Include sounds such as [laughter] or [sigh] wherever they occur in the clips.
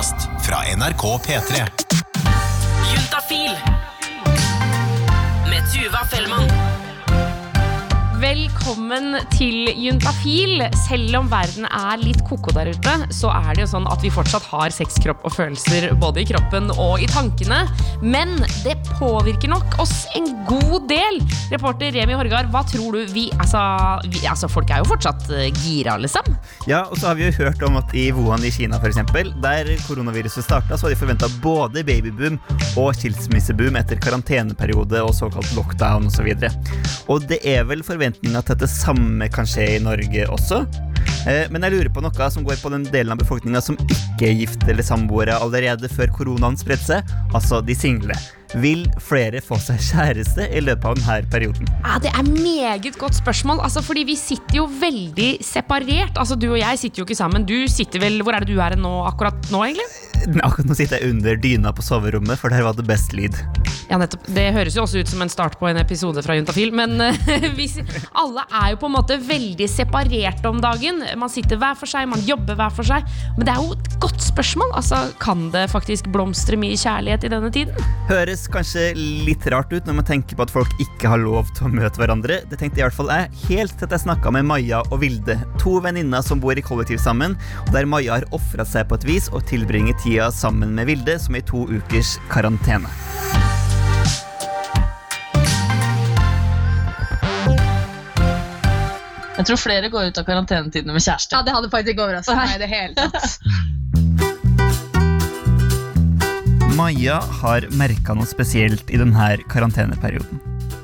podkast fra NRK P3. Juntafil med Tuva Fellmann. Velkommen til Juntafil. Selv om verden er litt koko der ute, så er det jo sånn at vi fortsatt har sex, og følelser både i kroppen og i tankene. Men det påvirker nok oss en god del. Reporter Remi Horgard, hva tror du vi Altså, vi, altså folk er jo fortsatt eh, gira, liksom. Ja, og så har vi jo hørt om at i Wuhan i Kina, eksempel, der koronaviruset starta, så har de forventa både babyboom og skilsmisseboom etter karanteneperiode og såkalt lockdown osv. Og, så og det er vel forventinga til at dette samme kan skje i Norge også. Eh, Men jeg lurer på noe som går på den delen av befolkninga som ikke er gift eller samboere allerede før koronaen spredte seg, altså de single. Vil flere få seg kjæreste i løpet av denne perioden? Ja, Det er meget godt spørsmål, altså, fordi vi sitter jo veldig separert. Altså, Du og jeg sitter jo ikke sammen. Du sitter vel, Hvor er det du er nå akkurat nå, egentlig? Akkurat nå sitter jeg under dyna på soverommet, for der var det best lyd. Ja, nettopp. Det høres jo også ut som en start på en episode fra Juntafil, men eh, [laughs] alle er jo på en måte veldig separerte om dagen. Man sitter hver for seg, man jobber hver for seg. Men det er jo et godt spørsmål. Altså, Kan det faktisk blomstre mye kjærlighet i denne tiden? Høres kanskje litt rart ut når man tenker på at folk ikke har lov til å møte hverandre. Det tenkte i hvert fall jeg, helt til at jeg snakka med Maja og Vilde, to venninner som bor i kollektiv sammen, og der Maja har ofra seg på et vis og tilbringer tida sammen med Vilde, som er i to ukers karantene. Jeg tror flere går ut av karantenetidene med kjæreste. Ja, det hadde faktisk ikke overraska meg i det hele tatt. [laughs] Maja har merka noe spesielt i denne karanteneperioden.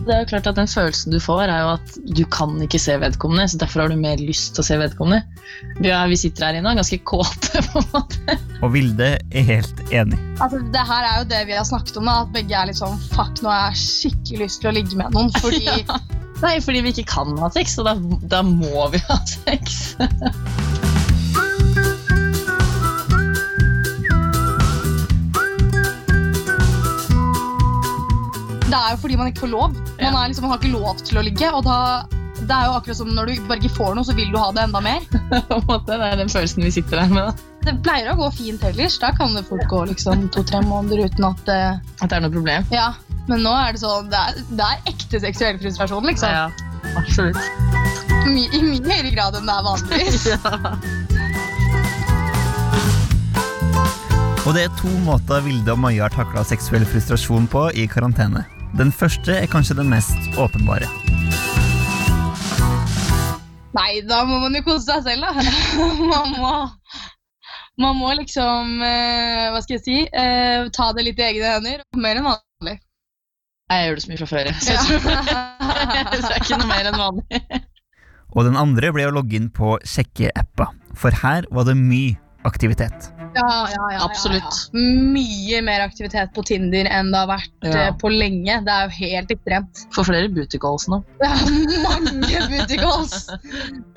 Det er jo klart at Den følelsen du får, er jo at du kan ikke se vedkommende. så Derfor har du mer lyst til å se vedkommende. Vi, er, vi sitter her inne og er ganske kåte. [laughs] på en måte. Og Vilde er helt enig. Altså, det her er jo det vi har snakket om, da, at begge er litt sånn Fuck, nå har jeg skikkelig lyst til å ligge med noen. Fordi [laughs] Nei, fordi vi ikke kan ha sex, og da, da må vi ha sex. [laughs] Det er jo fordi man ikke får lov. Man, er liksom, man har ikke lov til å ligge. Og da, det er jo akkurat som når du bare ikke får noe, så vil du ha det enda mer. [laughs] på en måte. Det er den følelsen vi sitter der med. da. Det pleier å gå fint ellers. Da kan det fort gå liksom to-tre måneder uten at uh... At det er noe problem. Ja. Men nå er det sånn Det er, det er ekte seksuell frustrasjon, liksom. Ja, absolutt. My, I mye høyere grad enn det er vanligvis. [laughs] Og det er to måter Vilde og Maja har takla seksuell frustrasjon på i karantene. Den første er kanskje den mest åpenbare. Nei, da må man jo kose seg selv, da. [laughs] Man må, man må liksom eh, Hva skal jeg si? eh, ta det litt i egne hender. Mer enn vanlig. Jeg gjør det så mye fra før. [laughs] Så jeg tror så det er ikke noe mer enn vanlig. Og den andre ble å logge inn på sjekkeappa, for her var det mye aktivitet. Ja, ja, ja, ja, Absolutt. Ja, Mye mer aktivitet på Tinder enn det har vært Ja. eh, på lenge. Det er jo helt ekstremt. Får flere booty calls nå. [laughs] Det er mange booty calls.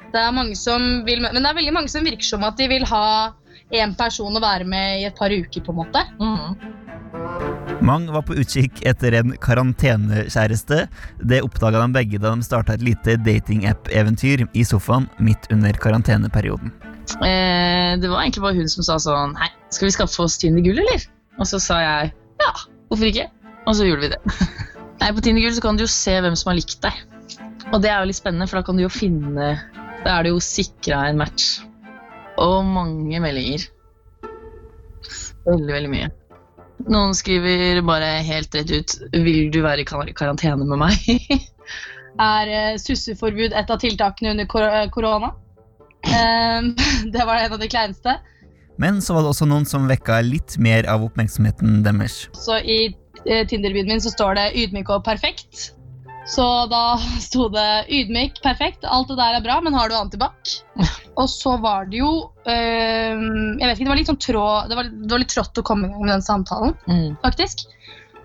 Det er mange som vil, men det er veldig mange som virker som at de vil ha en person å være med i et par uker, på en måte. Mhm. Mang var på utkikk etter en karantenekjæreste. Det oppdaga de begge da de starta et lite datingapp-eventyr i sofaen midt under karanteneperioden. Eh, det var egentlig bare hun som sa sånn Hei, skal vi skaffe oss Tinder Gull, eller? Og så sa jeg ja, hvorfor ikke? Og så gjorde vi det. [laughs] Nei, På Tinder Gull så kan du jo se hvem som har likt deg. Og det er jo litt spennende, for da kan du jo finne Da er det jo sikra en match. Og mange meldinger. Veldig, veldig mye. Noen skriver bare helt rett ut 'Vil du være i kar- karantene med meg?' [laughs] Er eh, susseforbud et av tiltakene under kor eh, korona? Eh, [laughs] det var en av de kleineste. Men så var det også noen som vekka litt mer av oppmerksomheten deres. Så i eh, Tinder-byen min så står det ydmyk og perfekt. Så da [laughs] sto det ydmyk, perfekt, alt det der er bra, men har du antibac? [laughs] Og så var det jo øh, Jeg vet ikke, det var litt sånn trå, det var, det var litt trått å komme i gang med den samtalen, Mm. faktisk.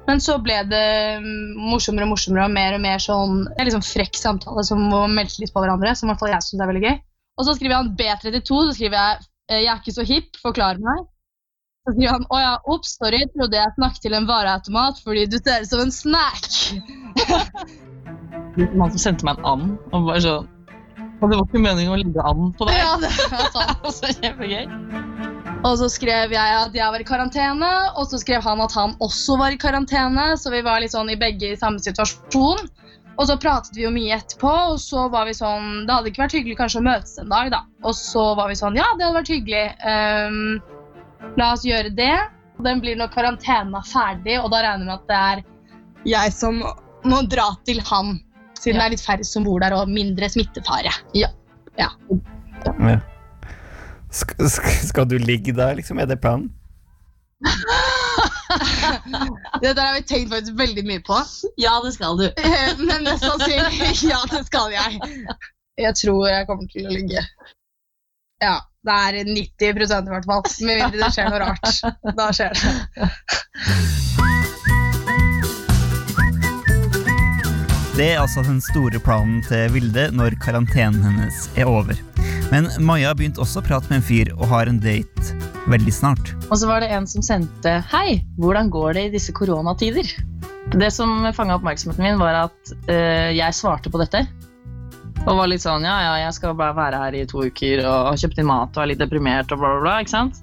Men så ble det mm, morsommere og morsommere og mer og mer sånn det er liksom frekk samtale som meldte litt på hverandre. Som i hvert fall jeg synes er veldig gøy. Og så skriver han B32, så skriver jeg eh, jeg er ikke så hipp, forklar meg. Så skriver han å ja, ops, sorry, trodde jeg snakket til en vareautomat fordi du ser ut som en snack. [laughs] Han som sendte meg en and. Og bare sånn Og det var ikke meningen å ligge and på deg. Ja, det var sånn. [laughs] så kjempegøy. Og så skrev jeg at jeg var i karantene, og så skrev han at han også var i karantene. Så vi var litt sånn i begge i samme situasjon. Og så pratet vi jo mye etterpå, og så var vi sånn Det hadde ikke vært hyggelig kanskje å møtes en dag, da. Og så var vi sånn Ja, det hadde vært hyggelig. Um, la oss gjøre det. Den blir når karantenen er ferdig, og da regner vi med at det er jeg som må dra til han. Siden Ja. det er litt færre som bor der, og mindre smittefare. Ja. ja. Ja. Sk skal du ligge der, liksom? Er det planen? [laughs] [laughs] Det der har vi tenkt faktisk veldig mye på. Ja, det skal du. Eh, Men mest sannsynlig, [laughs] ja, det skal jeg. Jeg tror jeg kommer til å ligge. Ja, det er 90% i hvert fall. Med mindre det skjer noe rart. Da skjer det. Det er altså den store planen til Vilde når karantenen hennes er over. Men Maja begynte også å prate med en fyr og har en date veldig snart. Og så var det en som sendte Hei, hvordan går det i disse koronatider? Det som fanga oppmerksomheten min, var at uh, jeg svarte på dette. Og var litt sånn ja, ja, jeg skal bare være her i to uker og har kjøpt inn mat og er litt deprimert og bla, bla, bla. ikke sant?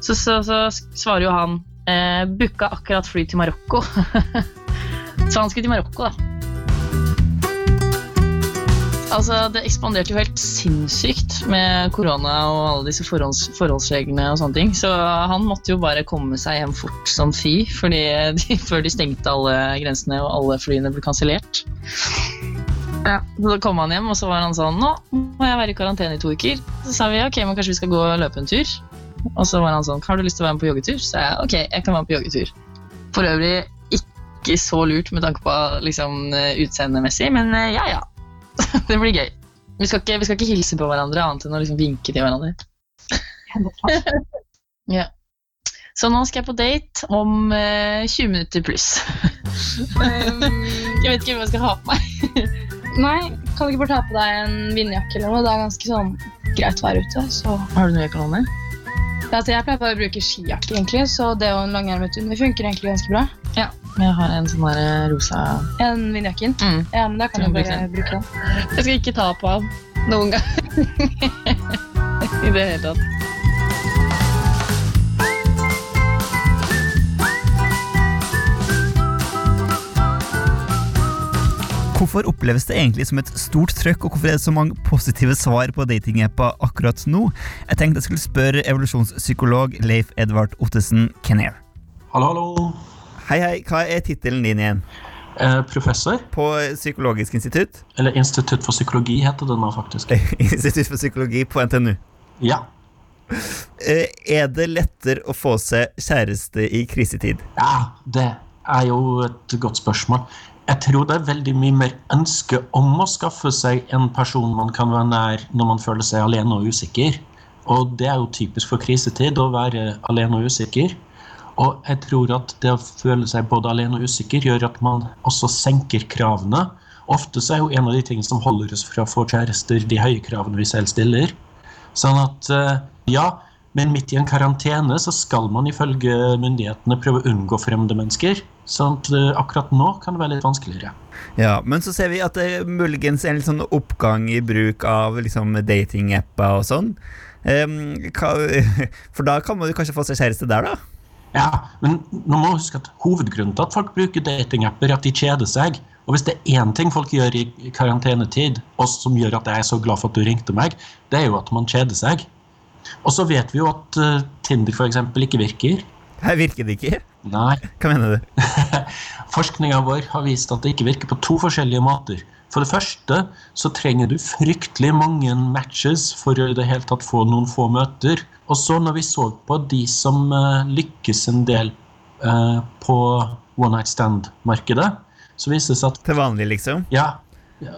Så, så, så svarer jo han eh, booka akkurat fly til Marokko. [laughs] så han skulle til Marokko, da. Altså, Det ekspanderte jo helt sinnssykt med korona og alle disse forholds, forholdsreglene. og sånne ting. Så han måtte jo bare komme seg hjem fort som fy, fordi [laughs] de, før de stengte alle grensene og alle flyene ble kansellert. Ja, så Da kom han hjem, og så var han sånn Nå må jeg være i karantene i to uker. Så sa vi ok, men kanskje vi skal gå og løpe en tur. Og så var han sånn Har du lyst til å være med på joggetur? Så jeg ok, jeg kan være med på joggetur. For øvrig ikke så lurt med tanke på liksom, utseendemessig, men eh, ja ja. [laughs] Det blir gøy. Vi skal, ikke, vi skal ikke hilse på hverandre annet enn å liksom vinke til hverandre. [laughs] ja. Så nå skal jeg på date om eh, 20 minutter pluss. [laughs] Jeg vet ikke hva jeg skal ha på meg. nei, kan du ikke bare ta på deg en vindjakke eller noe? Det er ganske sånn greit vær ute. Så. Har du noe jeg kan ha med? Altså, jeg pleier bare å bruke skijakke, egentlig, så det og en langermet under funker egentlig ganske bra. Jeg har en sånn der rosa En vindjakken. mm. Ja, men da kan du bare bruke bruke den. Jeg skal ikke ta på han noen gang. [laughs] I det hele tatt. Hvorfor oppleves det egentlig som et stort trøkk, og hvorfor er det så mange positive svar på datingapper akkurat nå? Jeg tenkte jeg skulle spørre evolusjonspsykolog Leif Edvard Ottesen Kenner. Hallo, hallo. Hei, hei, hva er tittelen din igjen? Eh, professor, På Psykologisk institutt? eller Institutt for psykologi heter det nå faktisk. [laughs] Institutt for psykologi på NTNU. Ja. Eh, Er det lettere å få seg kjæreste i krisetid? ja, det er jo et godt spørsmål. Jeg tror det er veldig mye mer ønske om å skaffe seg en person man kan være nær når man føler seg alene og usikker. Og det er jo typisk for krisetid å være alene og usikker. Og jeg tror at det å føle seg både alene og usikker gjør at man også senker kravene. Ofte så er jo en av de tingene som holder oss fra å få kjærester, de høye kravene vi selv stiller. Sånn at eh, ja, men midt i en karantene så skal man ifølge myndighetene prøve å unngå fremmede mennesker. Sånn at eh, akkurat nå kan det være litt vanskeligere. Ja, men så ser vi at det muligens er en sånn oppgang i bruk av liksom datingapper og sånn. Um, [laughs] for da kan man jo kanskje få seg kjæreste der, da? Ja, men nå må vi huske at hovedgrunnen til at folk bruker datingapper, er at de kjeder seg. Og hvis det er én ting folk gjør i karantenetid, og som gjør at jeg er så glad for at du ringte meg, det er jo at man kjeder seg. Og så vet vi jo at uh, Tinder f.eks. ikke virker. Her virker det ikke. Nei. Hva mener du? [laughs] Forskninga vår har vist at det ikke virker på to forskjellige måter. For det første så trenger du fryktelig mange matches for å i det hele tatt få noen få møter. Og så når vi så på de som eh, lykkes en del eh, på one night stand-markedet, så vises det at Til vanlig, liksom? ja,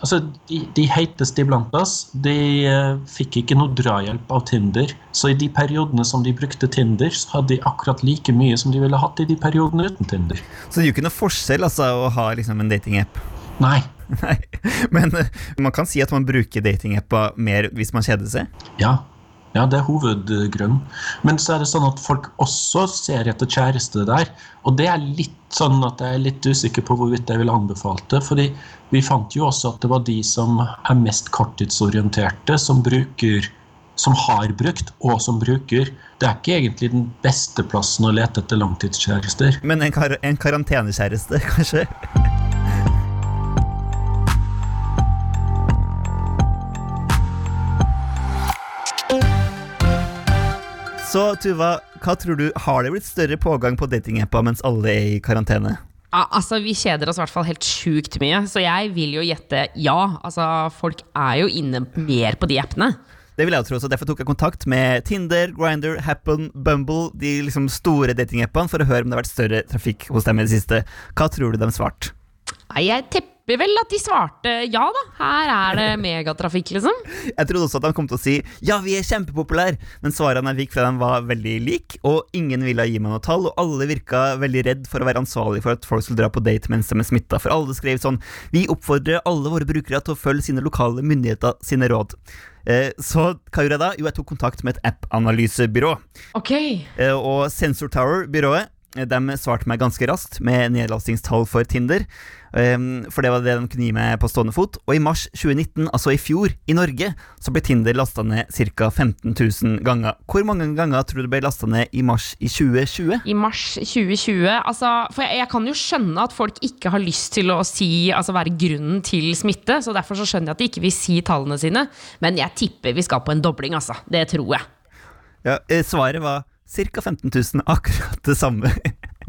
altså de, de heiteste iblant oss, de eh, fikk ikke noe drahjelp av Tinder. Så i de periodene som de brukte Tinder, så hadde de akkurat like mye som de ville hatt i de periodene uten Tinder. Så det gjør ikke noe forskjell altså, å ha liksom, en datingapp. Nei. Nei. [laughs] Men eh, man kan si at man bruker datingapper mer hvis man kjeder seg. Ja. ja, det er hovedgrunnen. Men så er det sånn at folk også ser etter kjæreste der. Og det er litt sånn at jeg er litt usikker på hvorvidt jeg ville anbefalt det. fordi vi fant jo også at det var de som er mest korttidsorienterte, som bruker som har brukt, og som bruker. Det er ikke egentlig den beste plassen å lete etter langtidskjærester. Men en, kar en karantenekjæreste, [laughs] kanskje? Så Tuva, hva tror du, har det blitt større pågang på datingappa mens alle er i karantene? Ja, altså, Vi kjeder oss i hvert fall helt sjukt mye, så jeg vil jo gjette ja. Altså, Folk er jo inne mer på de appene. Det vil jeg tro, så Derfor tok jeg kontakt med Tinder, Grinder, Happen, Bumble, de liksom store datingappene, for å høre om det har vært større trafikk hos dem i det siste. Hva tror du de svarte? Jeg tipper vel at de svarte ja, da. Her er det megatrafikk, liksom. Jeg trodde også at han kom til å si ja, vi er kjempepopulære, men svarene jeg fikk fra dem var veldig like, og ingen ville gi meg noe tall, og alle virka veldig redd for å være ansvarlig for at folk skulle dra på date mens de er smitta, for alle skrev sånn vi oppfordrer alle våre brukere til å følge sine lokale myndigheter sine råd. Eh, Så hva gjorde jeg da? Jo, jeg tok kontakt med et app-analysebyrå. Ok. Eh, Og Sensor Tower-byrået de svarte meg ganske raskt med nedlastingstall for Tinder. Um, for det var det de kunne gi meg på stående fot. Og i mars 2019, altså i fjor, i Norge, så ble Tinder lasta ned ca. 15 000 ganger. Hvor mange ganger tror du det ble lasta ned i mars i 2020? I mars 2020 altså, For jeg, jeg kan jo skjønne at folk ikke har lyst til å si, altså være grunnen til smitte. Så derfor så skjønner jeg at de ikke vil si tallene sine. Men jeg tipper vi skal på en dobling, altså. Det tror jeg. Ja, eh, svaret var ca. 15 000, akkurat det samme.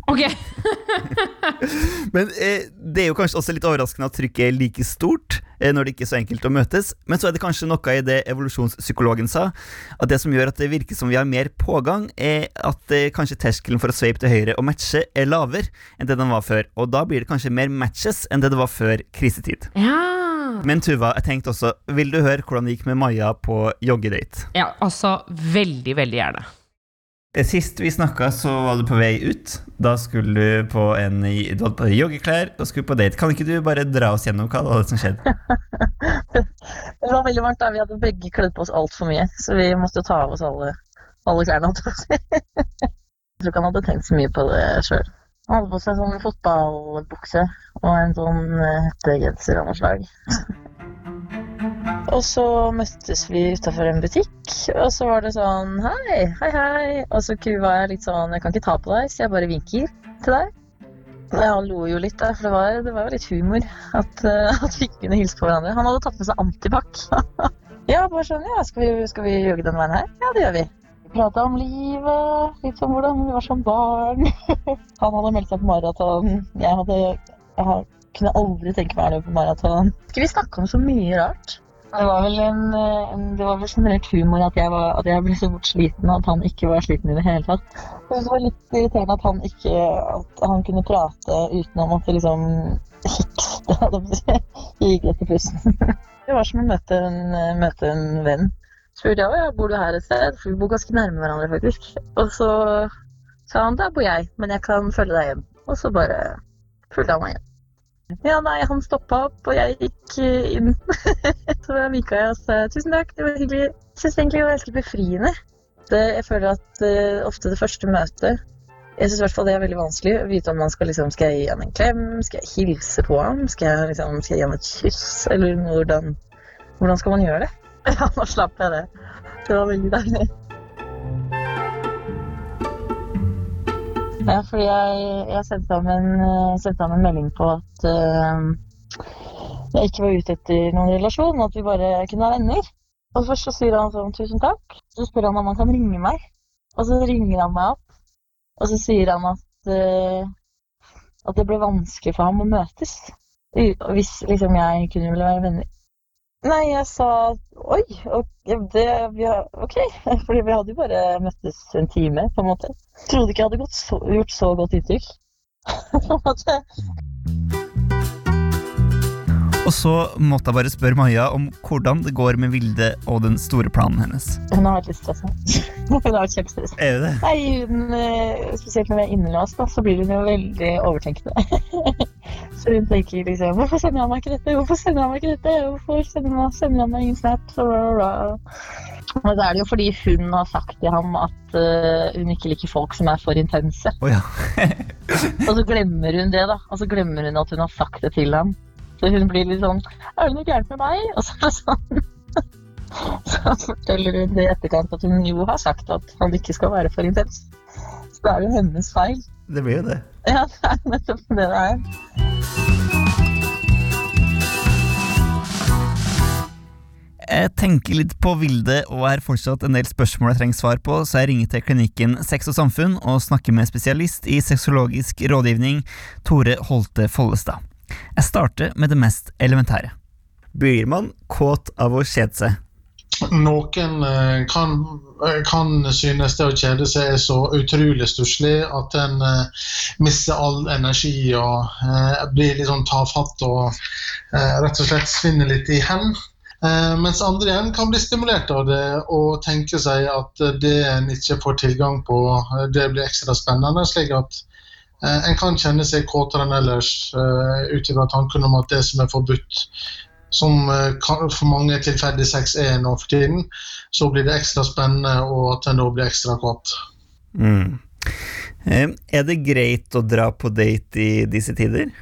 Ok. [laughs] Men eh, det er jo kanskje også litt overraskende at trykket er like stort eh, når det ikke er så enkelt å møtes. Men så er det kanskje noe i det evolusjonspsykologen sa, at det som gjør at det virker som vi har mer pågang, er at eh, kanskje terskelen for å sveipe til høyre og matche er lavere enn det den var før. Og da blir det kanskje mer matches enn det det var før krisetid. Ja. Men Tuva, jeg tenkte også, vil du høre hvordan det gikk med Maja på joggedate? ja, altså veldig, veldig gjerne. Eh, Sist vi snakka, så var du på vei ut. Da skulle du på en Du hadde på joggeklær og skulle på date. Kan ikke du bare dra oss gjennom hva var det som skjedde? [laughs] Det var veldig varmt da, vi hadde begge kledd på oss altfor mye, så vi måtte ta av oss alle, alle klærne. [laughs] Jeg tror ikke han hadde tenkt så mye på det sjøl. Han hadde på seg sånn fotballbukse og en sånn eh, hettegenser av noe slag. [laughs] Og så møttes vi utafor en butikk, og så var det sånn hei, hei, hei. Og så var jeg litt sånn jeg kan ikke ta på deg, så jeg bare vinker til deg. Og han lo jo litt, der, for det var, det var jo litt humor at, eh, at vi kunne hilse på hverandre. Han hadde tatt med seg antibac. [laughs] ja, bare sånn, ja, skal vi, skal vi jogge den veien her? Ja, det gjør vi. Prata om livet, litt om hvordan vi var som barn. [laughs] Han hadde meldt seg på maraton. Jeg jeg kunne aldri tenke meg å løpe maraton. Vi snakka om så mye rart. Det var vel en, eh, en det var vel generelt humor at jeg, var, at jeg ble så fort sliten, og at han ikke var sliten i det hele tatt. Det var litt irriterende at han ikke at han kunne prate uten å måtte liksom hikste. Gikk etter pusten. Det var som å møte en, møte en venn. Spurte jeg ja, bor du her et sted, for vi bor ganske nærme hverandre faktisk. Og så sa han der bor jeg, men jeg kan følge deg hjem. Og så bare fulgte han meg hjem. Ja, nei, han stoppa opp, og jeg gikk eh, inn. [laughs] så vinka jeg og sa tusen takk, det var hyggelig. Jeg syns egentlig det var ganske befriende. Det, jeg føler at uh, ofte det første møtet Jeg syns det er veldig vanskelig å vite om man skal liksom Skal jeg gi han en klem? Skal jeg hilse på ham? Skal jeg, liksom, skal jeg gi han et kyss? Eller hvordan, hvordan skal man gjøre det? [laughs] Ja, nå slapp jeg det. Det var veldig deilig. Ja, fordi jeg, jeg sendte ham en, eh, sendte en melding på at uh, jeg ikke var ute etter noen relasjon, at vi bare kunne være venner. Og først så sier han sånn 'tusen takk', så spør han om han kan ringe meg. Og så ringer han meg opp, og så sier han at, uh, at det ble vanskelig for ham å møtes. Hvis liksom jeg kunne ville være venner. Nei, jeg sa oi, det, har, ok. [laughs] Fordi vi hadde jo bare møttes en time, på en måte. Trodde ikke jeg hadde så, gjort så godt inntrykk. [laughs] på en måte. Og så måtte jeg bare spørre Maja om hvordan det går med Vilde og den store planen hennes. Hun har vært litt stressa. [laughs] hun har vært kjempestressa. Er det? Nei, hun, eh, spesielt når vi er innelåst, så blir hun jo veldig overtenkende. [laughs] så hun tenker liksom Hvorfor sender han meg ikke dette? Hvorfor sender han meg ikke dette? Hvorfor sender han, meg ingen bla. Men det er det jo fordi hun har sagt til ham at eh, hun ikke liker folk som er for intense. Oh, ja. [laughs] Og så glemmer hun det, da. Og så glemmer hun at hun har sagt det til ham. Så hun blir litt sånn Er det noe gærent med meg? Og så det sånn [laughs] Så forteller hun i etterkant at hun jo har sagt at han ikke skal være for intens. Så det er jo hennes feil. Det blir jo det. Ja, det er nettopp det det er. Jeg tenker litt på Vilde, og er fortsatt en del spørsmål jeg trenger svar på, så jeg ringer til klinikken Sex og samfunn og snakker med spesialist i sexologisk rådgivning, Tore Holte Follestad. Jeg starter med det mest elementære. Blir man kåt av å kjede seg? Noen eh, kan, eh, kan synes det å kjede seg er så utrolig stusslig at en eh, mister all energi og eh, blir litt sånn tafatt og eh, rett og slett svinner litt i hen. Eh, mens andre igjen kan bli stimulert av det og tenke seg at det en ikke får tilgang på, det blir ekstra spennende. slik at en kan kjenne seg kåtere enn ellers eh, ut ifra tanken om at det som er forbudt, som eh, kan, for mange tilfeldig sex er nå for tiden, så blir det ekstra spennende, og at en da blir ekstra kåt. Mm. Eh, Er det greit å dra på date i disse tider?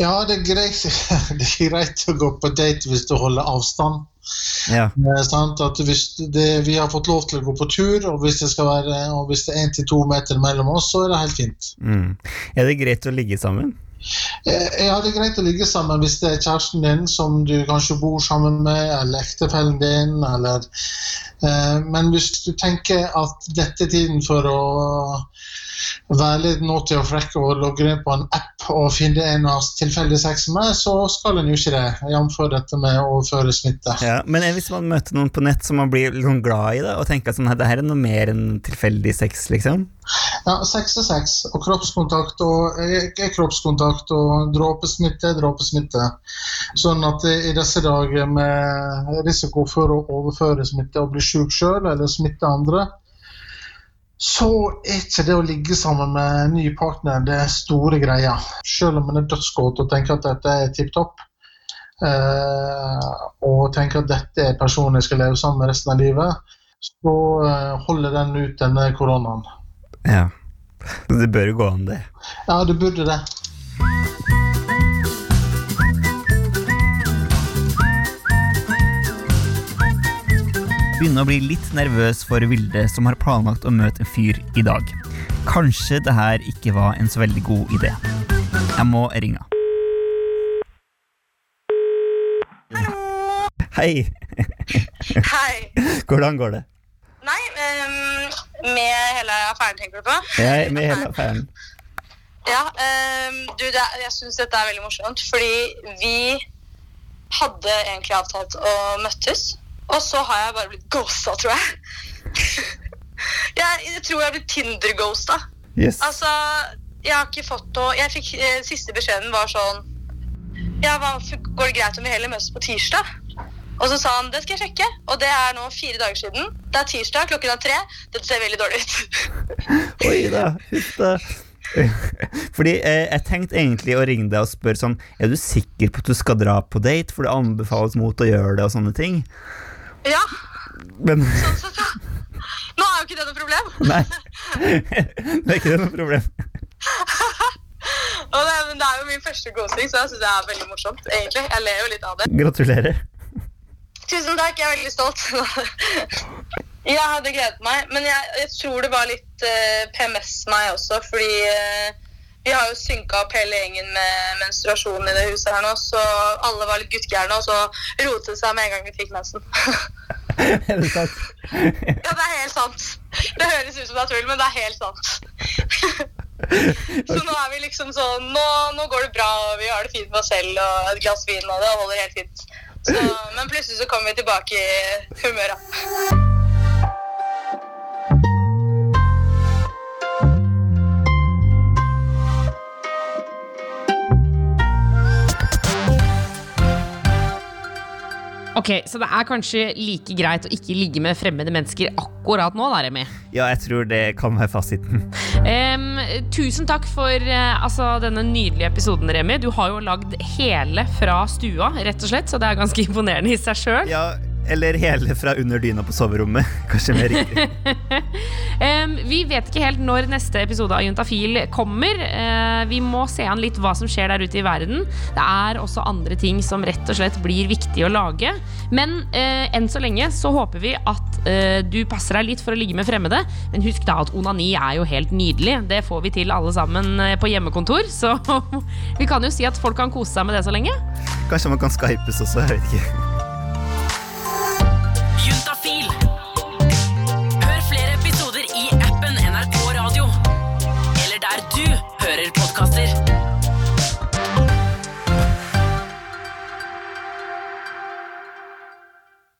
Ja, det er, greit, [laughs] det er greit å gå på date hvis du holder avstand. Ja. At hvis det, Vi har fått lov til å gå på tur, og hvis det, skal være, og hvis det er én til to meter mellom oss, så er det helt fint. Mm. Er det greit å ligge sammen? Eh, Ja, det er greit å ligge sammen hvis det er kjæresten din som du kanskje bor sammen med, eller ektefellen din, eller eh, Men hvis du tenker at dette er tiden for å være litt naughty og frekk og logge inn på en app og finne en av tilfeldig sex med, så skal en jo ikke det, jf. dette med å overføre smitte. Ja, men hvis man møter noen på nett som man blir sånn glad i, da, og tenker at sånn, det her er noe mer enn tilfeldig sex, liksom? Ja, sex er sex, og kroppskontakt og, er er kroppskontakt og dråpesmitte er dråpesmitte. Sånn at i disse dager med risiko for å overføre smitte og bli syk sjøl eller smitte andre, så er ikke det å ligge sammen med en ny partner det store greia. Selv om man er dødsgåt og tenker at dette er tipp topp, eh, og tenker at dette er personen jeg skal leve sammen med resten av livet, så eh, holder den ut denne koronaen. Ja. Det bør jo gå an, det. Ja, det burde det. Begynner å bli litt nervøs for Vilde, som har planlagt å møte en fyr i dag. Kanskje det her ikke var en så veldig god idé. Jeg må ringe. Hei! Hei. Hvordan går det? Nei, um, med hele affæren, tenker du på? Er med hele affæren. Ja, um, du, det, er- jeg syns dette er veldig morsomt, fordi vi hadde egentlig avtalt å møttes, og så har jeg bare blitt ghosta, tror jeg. [laughs] jeg, jeg tror jeg har blitt Tinder-ghosta. Yes. Altså, jeg har ikke fått noe Jeg fikk eh, Siste beskjeden var sånn Ja, hva, går det greit om vi heller møtes på tirsdag? Og så sa han det skal jeg sjekke, og det er nå fire dager siden. Det er tirsdag, klokken er tre. Dette ser veldig dårlig ut. [laughs] Oi da, huff da. [laughs] Fordi eh, jeg tenkte egentlig å ringe deg og spørre sånn Er du sikker på at du skal dra på date, for det anbefales mot å gjøre det og sånne ting? Ja, Men sånn sett, ja. Nå er jo ikke det noe problem. [laughs] nei. Det er ikke det noe problem. [laughs] Det, men det er jo min første ghosting, så jeg syns det er veldig morsomt. egentlig. Jeg ler jo litt av det. Gratulerer. Tusen takk, jeg er veldig stolt. [laughs] jeg hadde gledet meg, men jeg, jeg tror det var litt uh, PMS meg også, fordi eh, vi har jo synka opp hele gjengen med menstruasjon i det huset her nå, så alle var litt guttgærne, og så rotet det seg med en gang vi fikk mensen. [laughs] Er det sant? ja, det er helt sant. Det høres ut som det er tull, men det er helt sant. så nå er vi liksom sånn nå, nå går det bra, og vi har det fint med oss selv, og et glass vin, og det holder helt fint. Så, men plutselig så kommer vi tilbake i humøret. Ok, Så det er kanskje like greit å ikke ligge med fremmede mennesker akkurat nå, da, Remi. Ja, jeg tror det kan være fasiten. um, tusen takk for uh, altså, denne nydelige episoden, Remi. Du har jo lagd hele fra stua, rett og slett, så det er ganske [laughs] imponerende i seg sjøl. Ja, eller hele fra under dyna på soverommet. [laughs] Kanskje mer riktig. [laughs] um, vi vet ikke helt når neste episode av Juntafil kommer. Uh, vi må se an litt hva som skjer der ute i verden. Det er også andre ting som rett og slett blir viktig å lage. Men uh, enn så lenge så håper vi at uh, du passer deg litt for å ligge med fremmede. Men husk da at onani er jo helt nydelig. Det får vi til alle sammen på hjemmekontor. [laughs] Så vi kan jo si at folk kan kose seg med det så lenge. Kanskje man kan skypes også. jeg vet ikke.